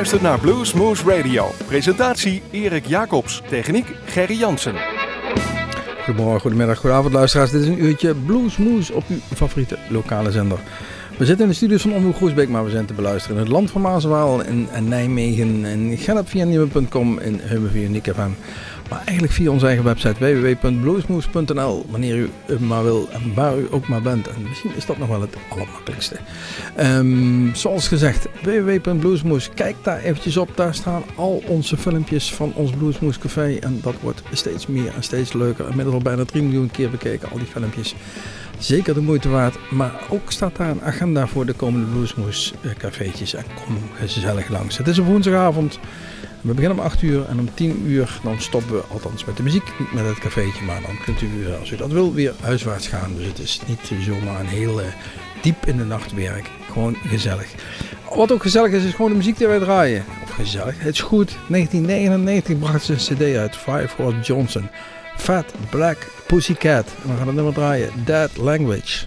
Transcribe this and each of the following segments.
luistert naar Blues Moose Radio. Presentatie Erik Jacobs. Techniek Gerry Jansen. Goedemorgen, goedemiddag, goedenavond luisteraars. Dit is een uurtje Blues Moose op uw favoriete lokale zender. We zitten in de studios van Omroep Groesbeek, maar we zijn te beluisteren in het land van Maaswaal, in, in Nijmegen, en Gennep via Nieuwe.com, in Heumen via Nick FM. Maar eigenlijk via onze eigen website www.bluesmoose.nl, wanneer u maar wil en waar u ook maar bent. En misschien is dat nog wel het allermakkelijkste. Um, zoals gezegd, www.bluesmoose, kijk daar eventjes op. Daar staan al onze filmpjes van ons Bluesmoose Café. En dat wordt steeds meer en steeds leuker. Inmiddels al bijna 3 miljoen keer bekeken, al die filmpjes. Zeker de moeite waard, maar ook staat daar een agenda voor de komende Bluesmoose eh, cafeetjes. En kom gezellig langs. Het is op woensdagavond. We beginnen om 8 uur en om 10 uur dan stoppen we althans met de muziek, niet met het cafeetje. Maar dan kunt u, als u dat wil, weer huiswaarts gaan. Dus het is niet zomaar een heel uh, diep in de nacht werk. Gewoon gezellig. Wat ook gezellig is, is gewoon de muziek die wij draaien. Of gezellig, het is goed. 1999 bracht ze een cd uit, Five Horse Johnson. Fat Black Pussycat. En we gaan het nummer draaien, Dead Language.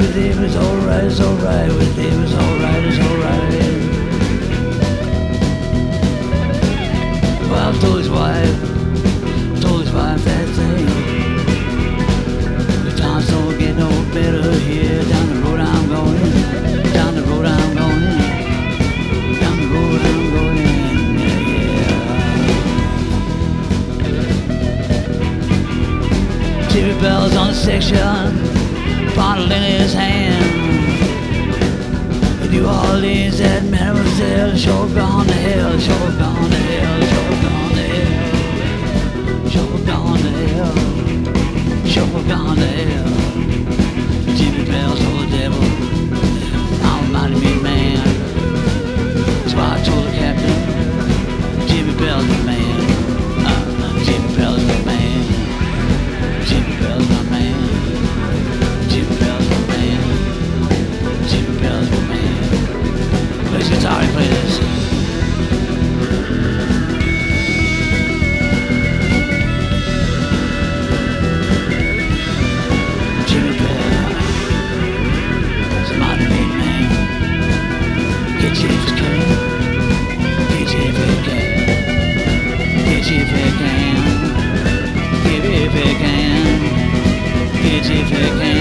with him is alright, it's alright, with him is alright, it's alright. Well, I told his wife, told his wife that thing. The times don't get no better here, down the road I'm going, down the road I'm going, down the road I'm going. yeah, yeah. TV Bell's on the section bottle in his hand. do all these that mademoiselle, sure gone to hell, sure gone to hell, sure gone to hell, sure gone to hell, sure gone to hell. Jimmy Bell's told the devil, I'm mighty mean man. So I told the captain, Jimmy Bell's the man, uh, Jimmy Bell's the man. Sorry, please. Jimmy Bell. Somebody made me. Get James King. Get James King. Get James King. Get James King. Get James King.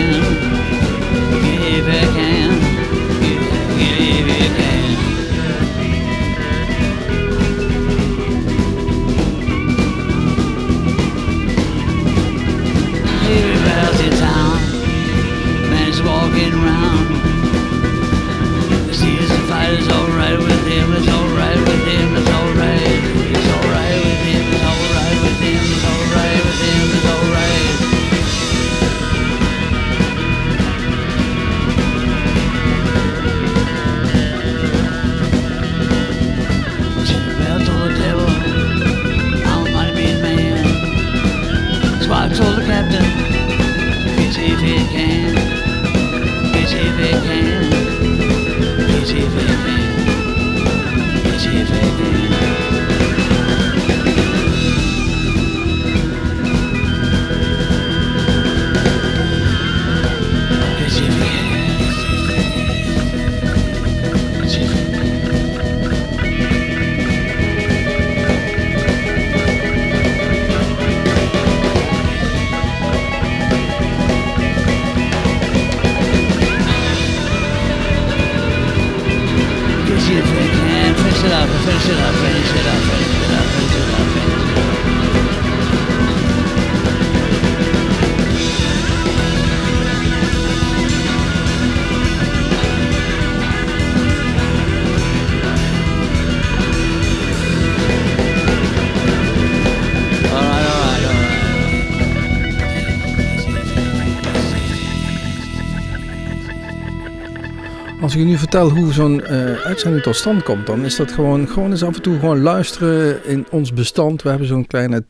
Je nu vertel hoe zo'n uh, uitzending tot stand komt, dan is dat gewoon, gewoon eens af en toe gewoon luisteren in ons bestand. We hebben zo'n kleine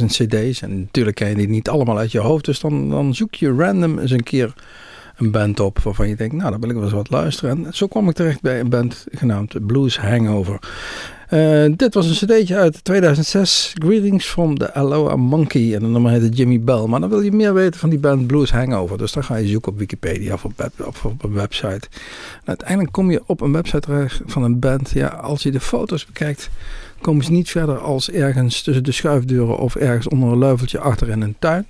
20.000 cd's en natuurlijk ken je die niet allemaal uit je hoofd. Dus dan, dan zoek je random eens een keer een band op waarvan je denkt, nou dan wil ik wel eens wat luisteren. En zo kwam ik terecht bij een band genaamd Blues Hangover. Uh, dit was een cd'tje uit 2006, Greetings from the Aloha Monkey. En de nummer heette Jimmy Bell. Maar dan wil je meer weten van die band Blues Hangover. Dus dan ga je zoeken op Wikipedia of op een website. En uiteindelijk kom je op een website terecht van een band. Ja, als je de foto's bekijkt, komen ze niet verder als ergens tussen de schuifdeuren of ergens onder een luifeltje achter in een tuin.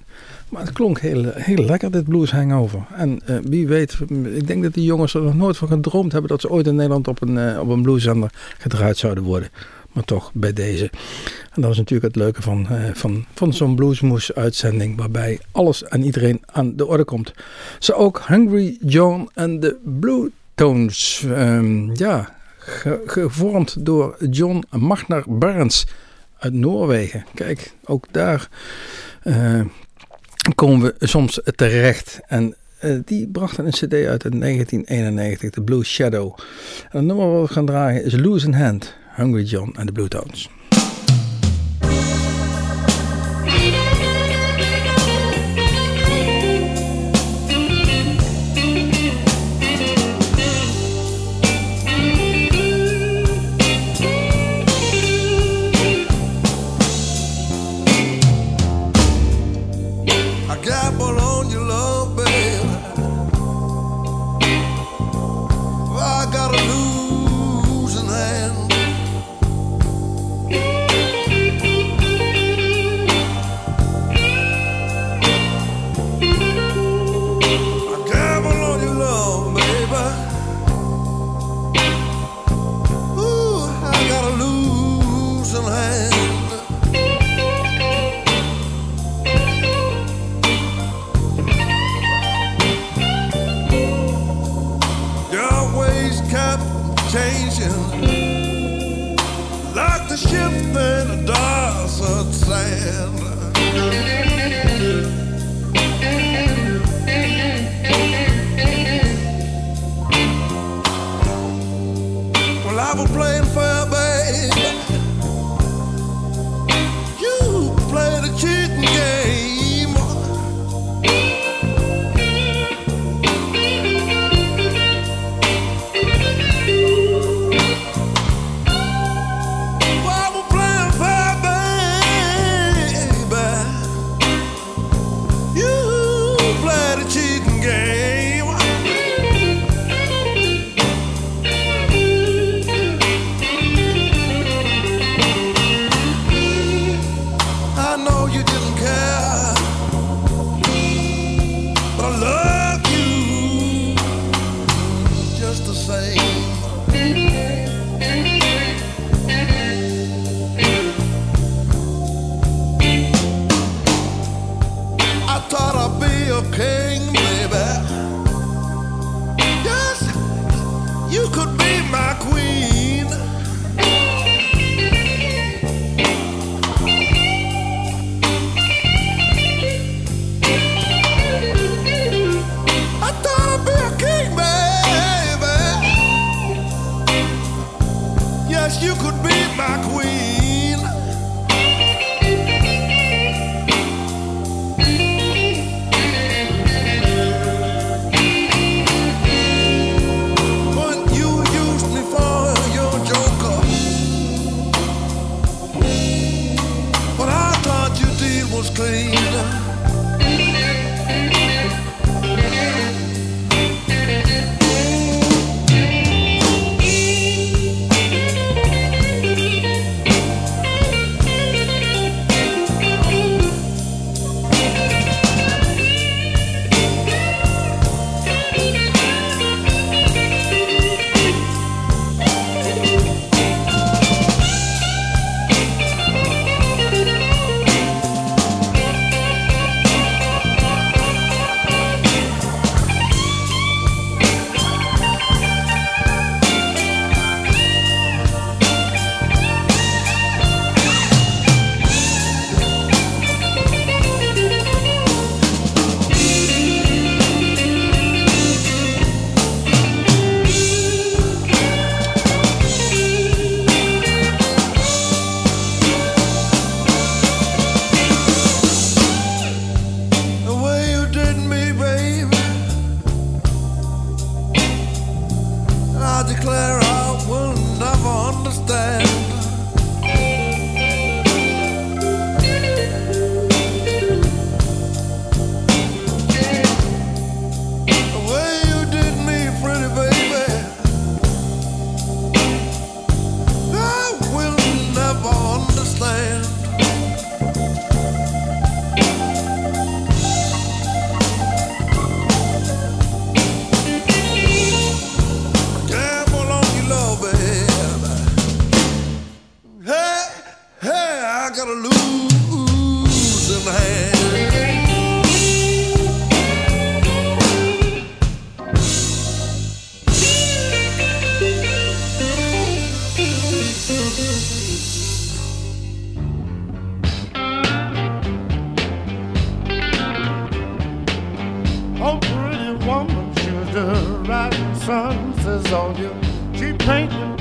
Maar het klonk heel, heel lekker, dit Blues Hangover. En uh, wie weet, ik denk dat die jongens er nog nooit van gedroomd hebben dat ze ooit in Nederland op een, uh, op een blueszender gedraaid zouden worden. Maar toch bij deze. En dat is natuurlijk het leuke van, uh, van, van zo'n Bluesmoes uitzending. Waarbij alles en iedereen aan de orde komt. Zo ook Hungry John en de Blue Tones. Um, ja, ge gevormd door John Magnar Barnes uit Noorwegen. Kijk, ook daar komen we soms terecht. En uh, die brachten een cd uit in 1991, The Blue Shadow. En het nummer wat we gaan dragen is Lose in Hand, Hungry John en de Blue Tones.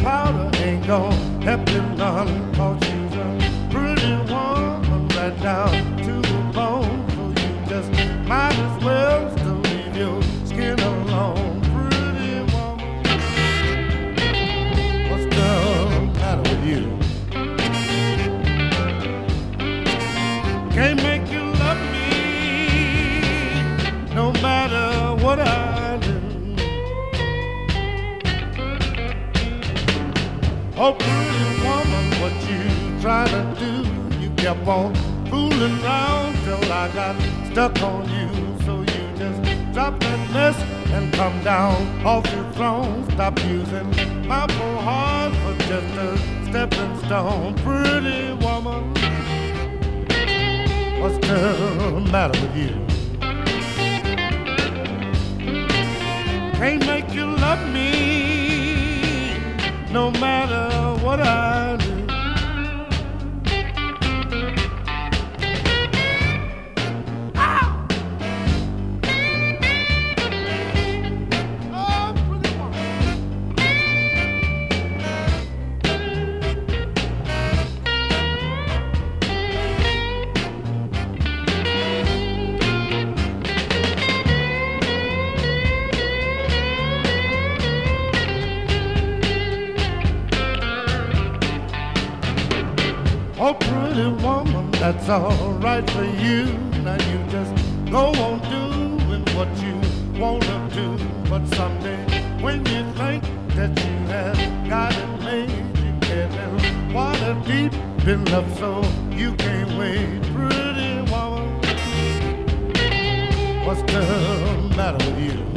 Powder ain't gonna help you none, cause she's a pretty woman right down to the bone, so you just might as well Oh, pretty woman, what you trying to do? You kept on fooling around till I got stuck on you. So you just drop that mess and come down off your throne. Stop using my poor heart for just a stepping stone. Pretty woman. What's the matter with you? Can't make you love me no matter what I do. That's all right for you. Now you just go on doing what you wanna do. But someday, when you think that you have got it made, you get in water deep in love, so you can't wait. Pretty woman, what's the matter with you?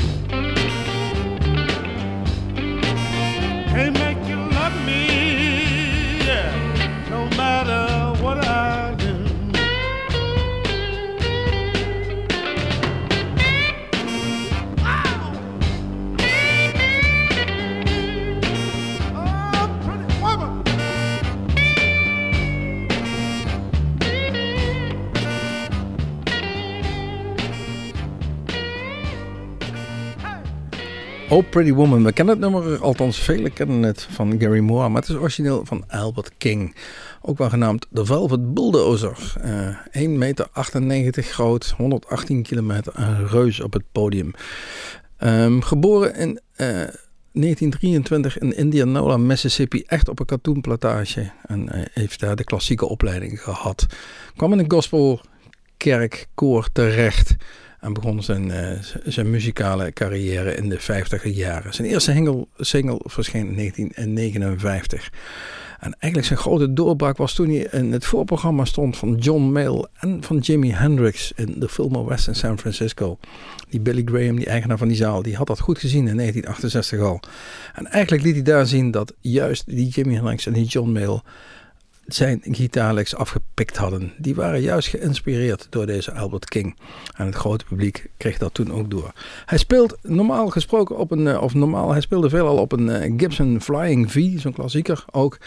Pretty Woman. We kennen het nummer, althans velen kennen het van Gary Moore, maar het is origineel van Albert King. Ook wel genaamd de Velvet Bulldozer. Eh 1,98 meter groot, 118 kilometer, een reus op het podium. Ehm, geboren in eh, 1923 in Indianola, Mississippi, echt op een katoenplantage. En eh, heeft daar de klassieke opleiding gehad. Kwam in een gospelkerkkoor terecht. En begon zijn, eh, zijn muzikale carrière in de 50er jaren. Zijn eerste single, single verscheen in 1959. En eigenlijk zijn grote doorbraak was toen hij in het voorprogramma stond van John Mayall en van Jimi Hendrix in de Fillmore West in San Francisco. Die Billy Graham, die eigenaar van die zaal, die had dat goed gezien in 1968 al. En eigenlijk liet hij daar zien dat juist die Jimi Hendrix en die John Mayall zijn gitaarlijks afgepikt hadden. Die waren juist geïnspireerd door deze Albert King. En het grote publiek kreeg dat toen ook door. Hij speelt normaal gesproken op een, eh, of normaal, hij speelde veelal op een eh, Gibson Flying V, zo'n klassieker ook.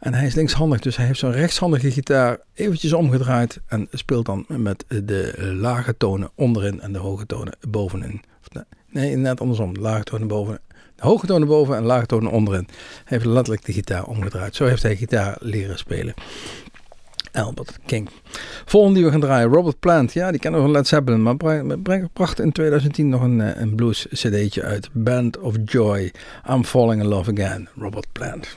En hij is linkshandig, dus hij heeft zo'n rechtshandige gitaar eventjes omgedraaid en speelt dan met de lage tonen onderin en de hoge tonen bovenin. Nee, net andersom. Lage tonen boven, hoge tonen boven en lage tonen onderin. Hij heeft letterlijk de gitaar omgedraaid. Zo heeft hij gitaar leren spelen. Albert King. Volgende die we gaan draaien, Robert Plant. Ja, die kennen we van Led Zeppelin, maar bracht in 2010 nog een, eh, een blues cd'tje uit. Band of Joy. I'm Falling in Love Again. Robert Plant.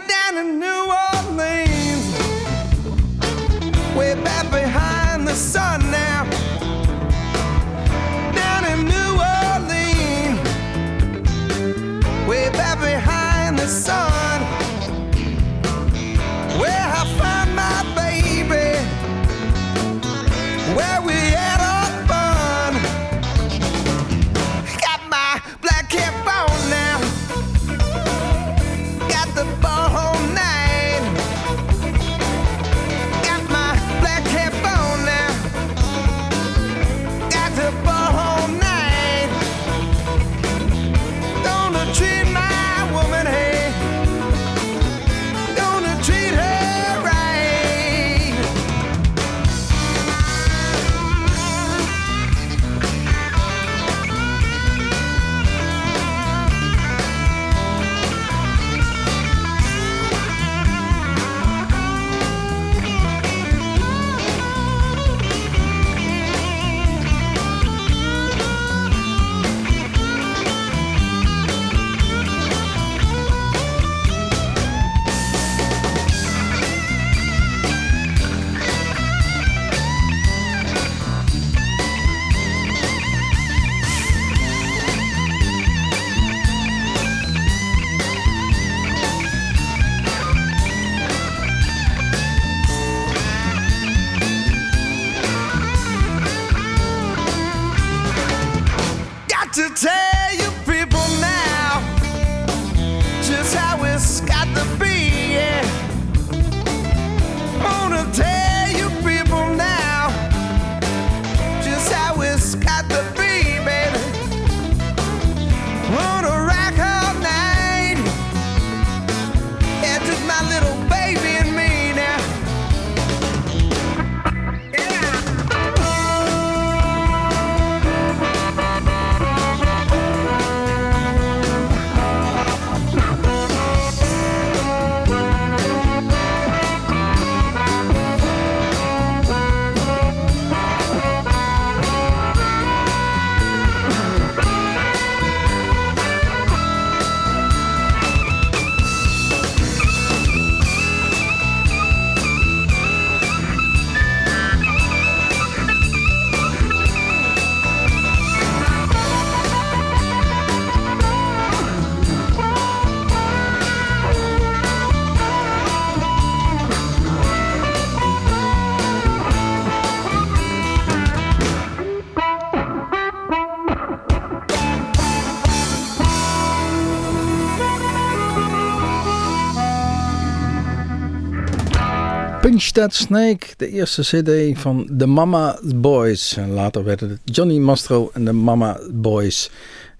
Instead Snake, de eerste cd van The Mama Boys. Later werden het Johnny Mastro en de Mama Boys.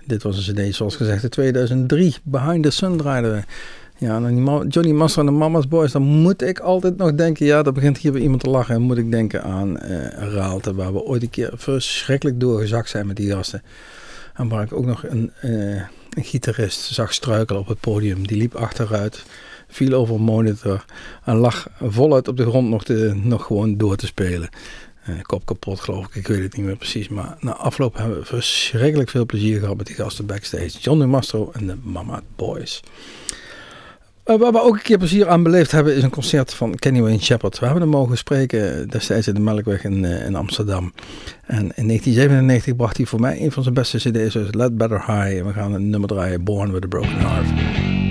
Dit was een cd zoals gezegd in 2003. Behind the Sun draaiden we. Ja, en Johnny Mastro en de Mama's Boys, dan moet ik altijd nog denken, ja, dat begint hier bij iemand te lachen. En moet ik denken aan uh, Raalte, waar we ooit een keer verschrikkelijk doorgezakt zijn met die gasten. En waar ik ook nog een, uh, een gitarist zag struikelen op het podium. Die liep achteruit viel over een monitor en lag voluit op de grond nog, te, nog gewoon door te spelen. Uh, kop kapot geloof ik, ik weet het niet meer precies. Maar na afloop hebben we verschrikkelijk veel plezier gehad met die gasten backstage. John Mastro en de Mama Boys. Uh, waar we ook een keer plezier aan beleefd hebben is een concert van Kenny Wayne Shepherd. We hebben hem mogen spreken destijds in de Melkweg in, uh, in Amsterdam. En in 1997 bracht hij voor mij een van zijn beste cd's, Let Better High. En we gaan een nummer draaien, Born with a Broken Heart.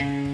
and.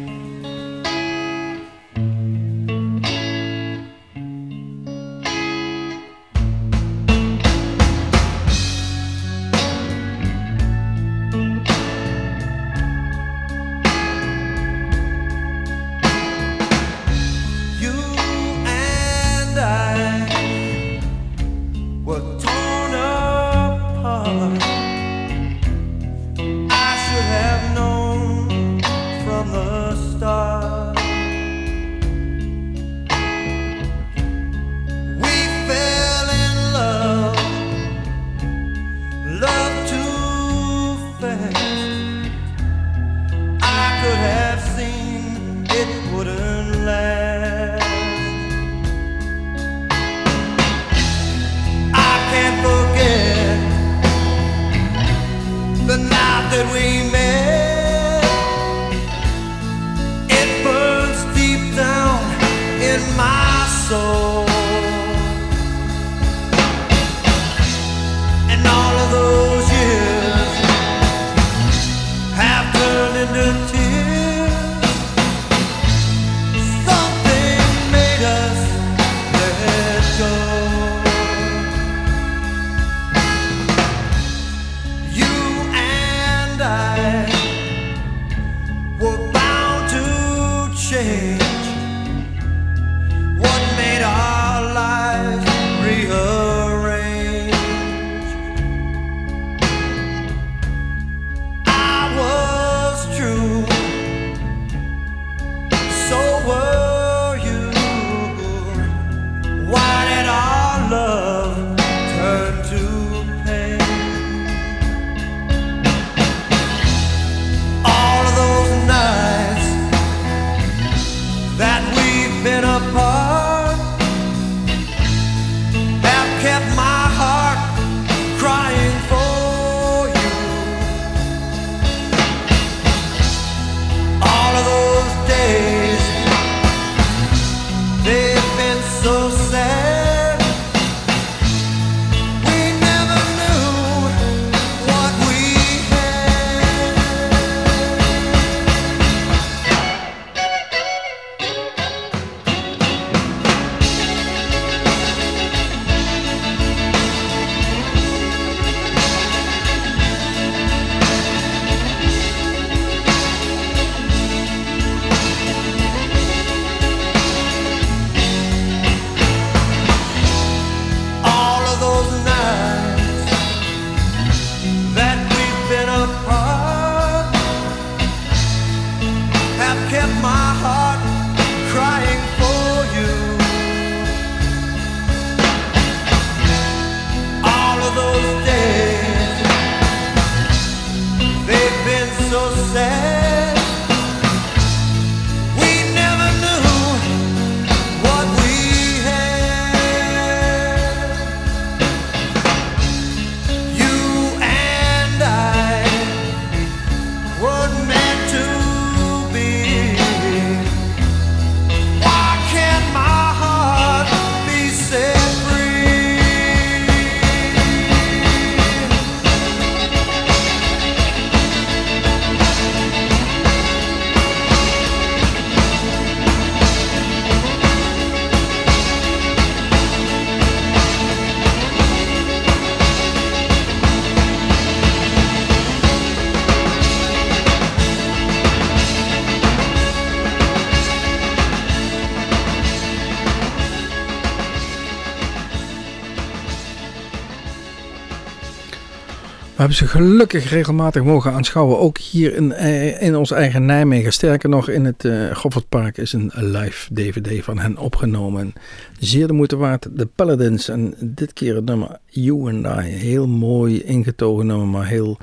Hebben ze gelukkig regelmatig mogen aanschouwen. Ook hier in, eh, in ons eigen Nijmegen. Sterker nog, in het uh, Goffertpark is een live DVD van hen opgenomen. Zeer de moeite waard. De Paladins. En dit keer het nummer You and I. Heel mooi ingetogen nummer, maar heel,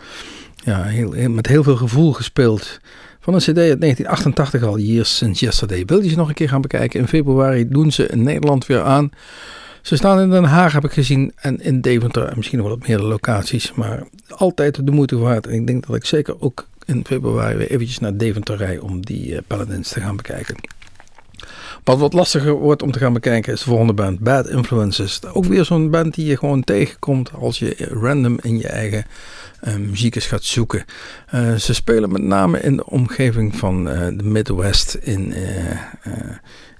ja, heel, met heel veel gevoel gespeeld. Van een CD uit 1988 al, Years Since Yesterday. Wil je ze nog een keer gaan bekijken? In februari doen ze in Nederland weer aan. Ze staan in Den Haag, heb ik gezien, en in Deventer, en misschien wel op meerdere locaties. Maar altijd de moeite waard. En ik denk dat ik zeker ook in februari weer eventjes naar Deventer rij om die uh, Paladins te gaan bekijken. Wat wat lastiger wordt om te gaan bekijken is de volgende band, Bad Influences. Ook weer zo'n band die je gewoon tegenkomt als je random in je eigen uh, muziek eens gaat zoeken. Uh, ze spelen met name in de omgeving van de Midwest in,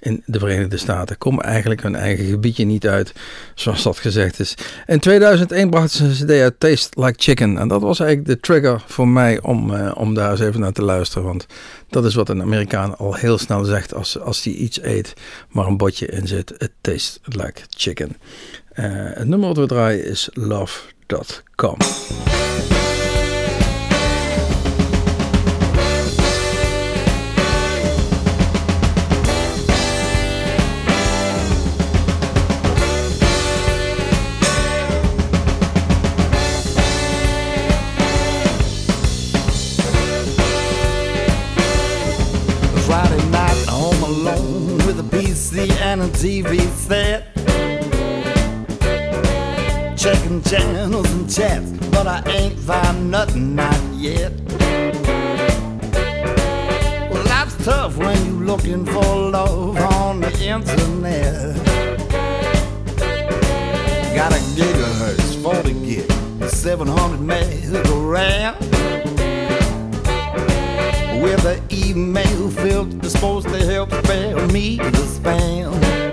in de Verenigde Staten. Komen eigenlijk hun eigen gebiedje niet uit, zoals dat gezegd is. In 2001 brachten ze een cd uit Taste Like Chicken. En dat was eigenlijk de trigger voor mij om, om daar eens even naar te luisteren. Want dat is wat een Amerikaan al heel snel zegt als, als hij iets eet, maar een botje in zit. It tastes like chicken. het nummer wat we draaien is love.com. and a TV set. Checking channels and chats, but I ain't found nothing, not yet. Well, life's tough when you're looking for love on the internet. Got a gigahertz, 40 gig, 700 megagram with an email filter supposed to help spare me the spam.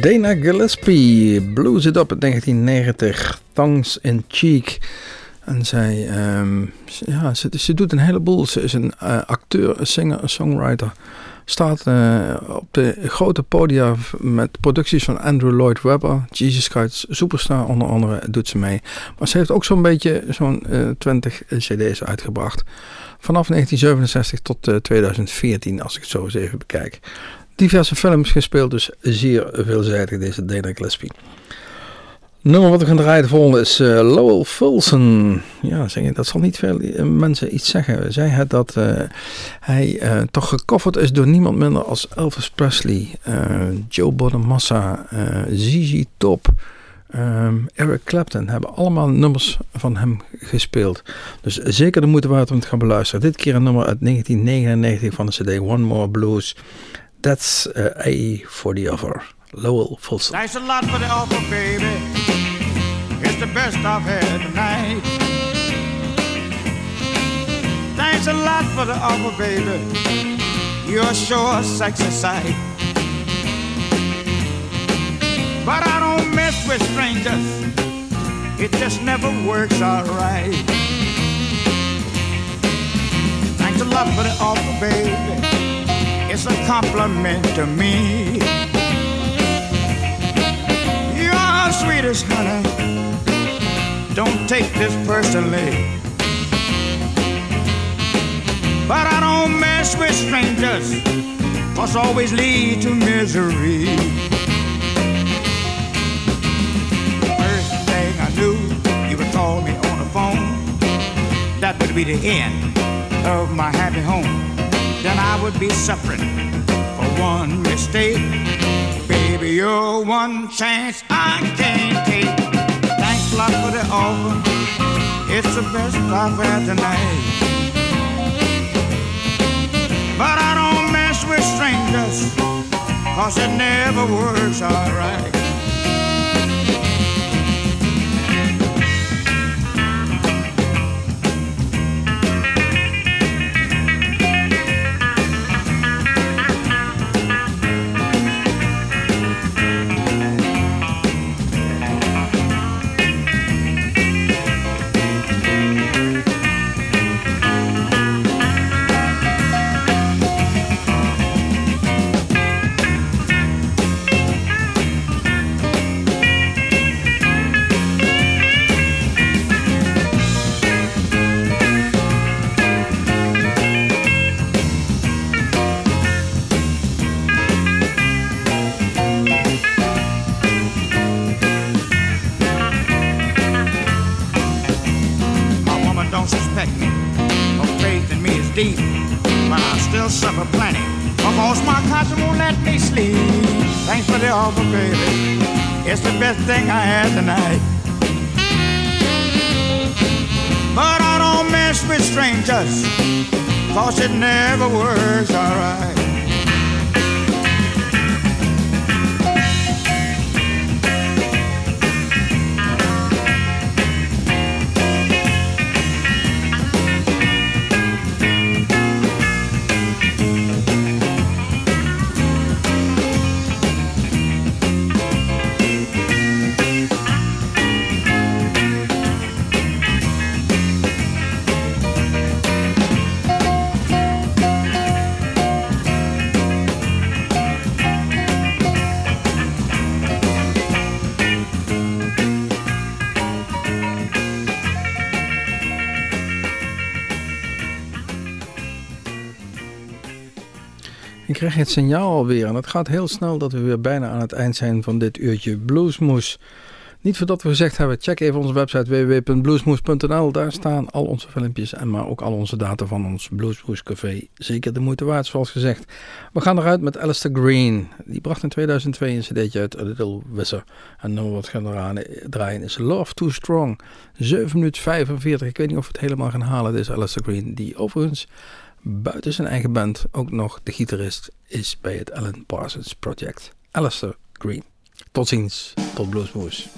Dana Gillespie, Blues It Up in 1990, Tongues in Cheek. En zij, ehm, ja, ze, doet een heleboel. Ze is een uh, acteur, een singer, een songwriter. Staat uh, op de grote podia met producties van Andrew Lloyd Webber, Jesus Christ Superstar onder andere doet ze mee. Maar ze heeft ook zo'n beetje zo'n uh, 20 cd's uitgebracht. Vanaf 1967 tot 2014 als ik het zo eens even bekijk diverse films gespeeld, dus zeer veelzijdig deze Dana Gillespie. Nummer wat we gaan draaien de volgende is uh, Lowell Fulson. Ja, zeg je, dat zal niet veel eh, mensen iets zeggen. Zij het dat uh, hij toch gecoverd is door niemand minder als Elvis Presley, Joe Bonamassa, ZZ Top, um, Eric Clapton. Hebben allemaal nummers van hem gespeeld. Dus zeker de moeite waard om te gaan beluisteren. Dit keer een nummer uit 1999 van de CD One More Blues. That's uh, A for the offer. Lowell Folsom. Thanks a lot for the offer, baby. It's the best I've had tonight. Thanks a lot for the offer, baby. You're sure a sexy sight. But I don't mess with strangers. It just never works alright. Thanks a lot for the offer, baby it's a compliment to me. You're sweet as honey. Don't take this personally. But I don't mess with strangers, cause always lead to misery. First thing I knew, you would call me on the phone. That would be the end of my happy home then I would be suffering for one mistake. Baby, you're one chance I can't take. Thanks a lot for the offer. It's the best I've had tonight. But I don't mess with strangers, cause it never works alright. lava, baby. It's the best thing I had tonight. But I don't mess with strangers, cause it never works alright. Het signaal alweer. En het gaat heel snel dat we weer bijna aan het eind zijn van dit uurtje Bluesmoes. Niet voordat we gezegd hebben, check even onze website www.bluesmoes.nl. Daar staan al onze filmpjes en maar ook al onze data van ons Bluesmoes Café. Zeker de moeite waard, zoals gezegd. We gaan eruit met Alistair Green. Die bracht in 2002 een cd'tje uit, A Little Wizard. En nummer wat gaan draaien is Love Too Strong. 7 minuten 45. Ik weet niet of we het helemaal gaan halen, deze Alistair Green. Die overigens buiten zijn eigen band ook nog de gitarist is bij het Alan Parsons Project. Alistair Green. Tot ziens, tot Bluesmoes.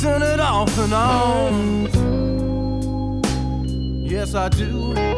Turn it off and on. Yes, I do.